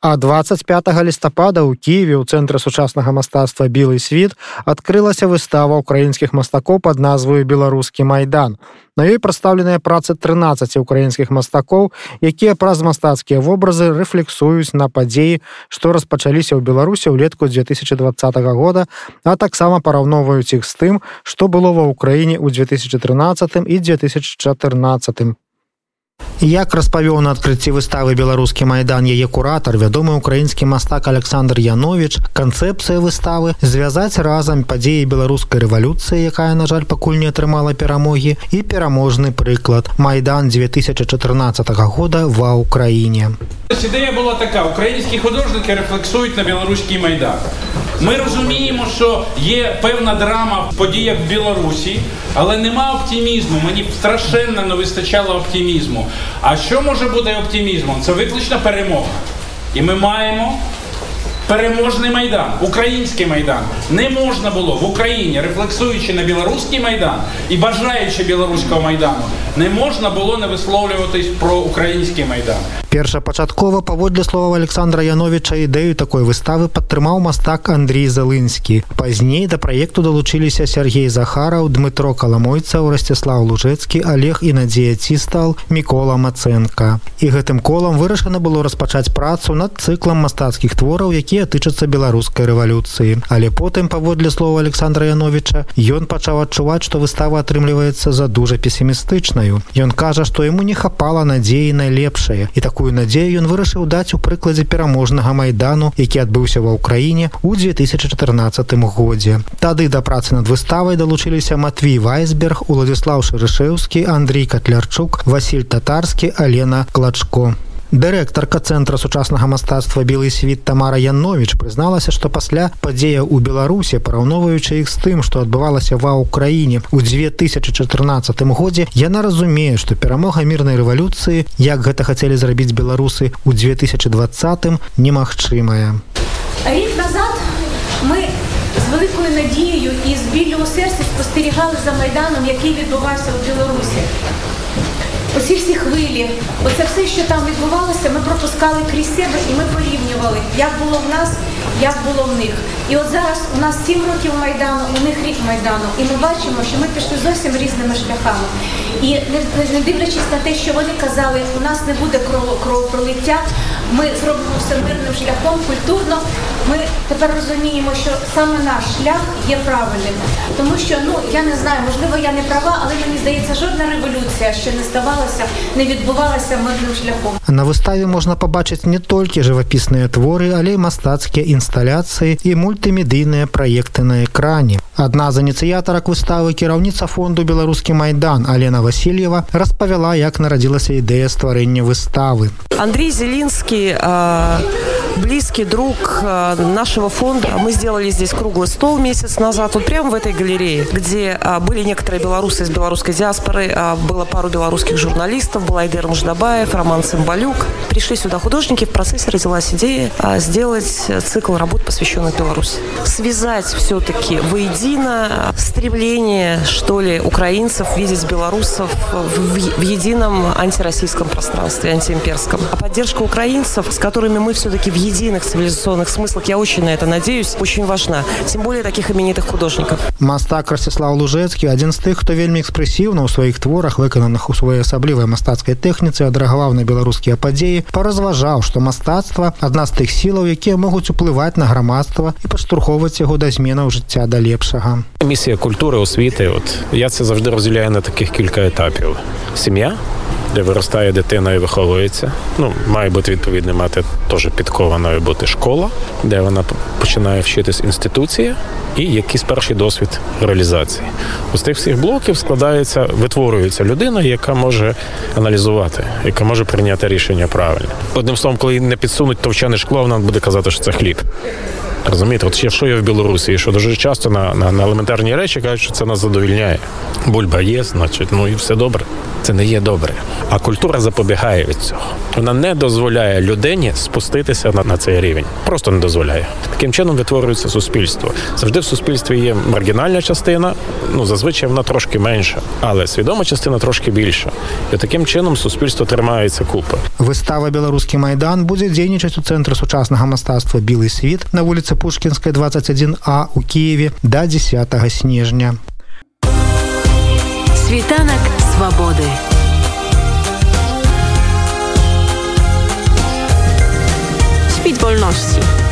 А 25 лістапада ў Киеве ў цэнтры сучаснага мастацтва білый світ адкрылася выстава украінскіх мастакоў под назваю беларускі майдан. На ёй прадстаўленыя працы 13 украінскіх мастакоў, якія праз мастацкія вобразы рэфлексуюць на падзеі, што распачаліся ў Беларусі ўлетку 2020 года, а таксама параўноўваюць іх з тым, што было ва ўкраіне ў 2013 і 2014. Як распавёў на адкрыцці выставы беларускі майдан яе куратар вядомы украінскі мастак Александр Янович канцэпцыя выставы звязаць разам падзеі беларускай рэвалюцыі якая на жаль пакуль не атрымала перамогі і пераможны прыклад майдан 2014 года ва ўкраіне ідэя была така українські художники рефлексують на білоруський майдан ми розуміємо що є певна драма в подіях в білорусі але нема оптимізму мені страшенно не вистачало оптимізму а що може бути оптимізмом? Це виключно перемога. І ми маємо переможний майдан, український майдан. Не можна було в Україні, рефлексуючи на білоруський майдан і бажаючи білоруського майдану, не можна було не висловлюватись про український майдан. Першапачаткова паводле словаў Александра Яновича ідэю такой выставы падтрымаў мастак Андрей Залынскі. Пазней да праекту далучыліся Сергей Захараў, Дмытро Каламойцаў, Расціслав Лужэцкі, Олег і Надзея Цістал, Мікола Мацэнка. І гэтым колам вырашана было распачаць працу над цыклам мастацкіх твораў, якія тычацца беларускай рэвалюцыі. Але потым паводле слова Александра Яновича ён пачаў адчуваць, што выстава атрымліваецца за дужа песімістычнаю. Ён кажа, што яму не хапала надзеі найлепшае і так такую надзею ён вырашыў даць у прыкладзе пераможнага майдану які адбыўся ва ўкраіне ў 2014 годзе тады да працы над выставай далучыліся матвій вайсберг уладзіслав шырышэўскі андрей катлярчук василь татарскі алена клачко Дырэктарка цэнтра сучаснага мастацтва белый світ Тамара Янович прызналася, што пасля падзея ў Беларусе, параўноўваючы іх з тым, што адбывалася ва ўкраіне ў 2014 годзе, яна разумее, што перамога мірнай рэвалюцыі, як гэта хацелі зрабіць беларусы ў 2020 немагчымая. Рік назад мы з великою надією і з біллю у серці спостерігали за майданом, який відбувався у Білорусі. Оці всі хвилі, оце все, що там відбувалося, ми пропускали крізь себе і ми порівнювали, як було в нас, як було в них. І от зараз у нас сім років Майдану, у них рік Майдану, і ми бачимо, що ми пішли зовсім різними шляхами. І не, не дивлячись на те, що вони казали, у нас не буде кровопролиття, ми зробимо все мирним шляхом, культурно. Ми тепер розуміємо, що саме наш шлях є правильним. Тому що, ну я не знаю, можливо, я не права, але мені здається, жодна революція, що не ставалася, не відбувалася мирним шляхом. На выставе можна побачить не толькі жывапісныя творы, але і мастацкія інсталяцыі і мультымедыйныя праекты на экране. Адна з ініцыятарак выставы кіраўніца фонду беларускі майдан Алена Васильева распавяла, як нарадзілася ідэя стварэння выставы. Андрей Зелинский э, близкий друг э, нашего фонда. Мы сделали здесь круглый стол месяц назад, вот прямо в этой галерее, где э, были некоторые белорусы из белорусской диаспоры, было пару белорусских журналистов, был Айдер Муждабаев, Роман Цымбалюк. Пришли сюда художники, в процессе родилась идея сделать цикл работ, посвященных Беларуси. Связать все-таки воедино стремление, что ли, украинцев видеть белорусов в, в едином антироссийском пространстве, антиимперском. А поддержка украинцев, с которыми мы все-таки в единых цивилизационных смыслах, я очень на это надеюсь, очень важна. Тем более таких именитых художников. Мастак Ростислав Лужецкі адзін з тых, хто вельмі экспрэсіўна ў сваіх творах, выкананых у своеасаблівай мастацкай тэхніцы, адрэагаваў на беларускія падзеі, паразважаў, што мастацтва адна з тых сілаў, якія могуць уплываць на грамадства і падштурхоўваць яго да зменаў жыцця да лепшага. Місія культури освіти, от я це завжди розділяю на таких кілька етапів: сім'я, де виростає дитина і виховується. Ну, має бути відповідно мати теж підкованою бути школа, де вона починає вчитись інституція і якийсь перший досвід реалізації. З тих всіх блоків складається, витворюється людина, яка може аналізувати, яка може прийняти рішення правильно. Одним словом, коли не підсунуть товчане шкло, вона буде казати, що це хліб. Розумієте, от якщо я в Білорусі, і що дуже часто на, на, на елементарні речі кажуть, що це нас задовільняє. Бульба є, значить, ну і все добре. Це не є добре. А культура запобігає від цього. Вона не дозволяє людині спуститися на, на цей рівень. Просто не дозволяє. Таким чином витворюється суспільство. Завжди в суспільстві є маргінальна частина, ну зазвичай вона трошки менша, але свідома частина трошки більша. І таким чином суспільство тримається купи. Выстава беларускі майдан будзе дзейнічаць у цэнтры сучаснага мастацтва білый світ на вуліцы пушкінскай 21а у Киеве до 10 снежня. Світанак свободи. Świt wolności.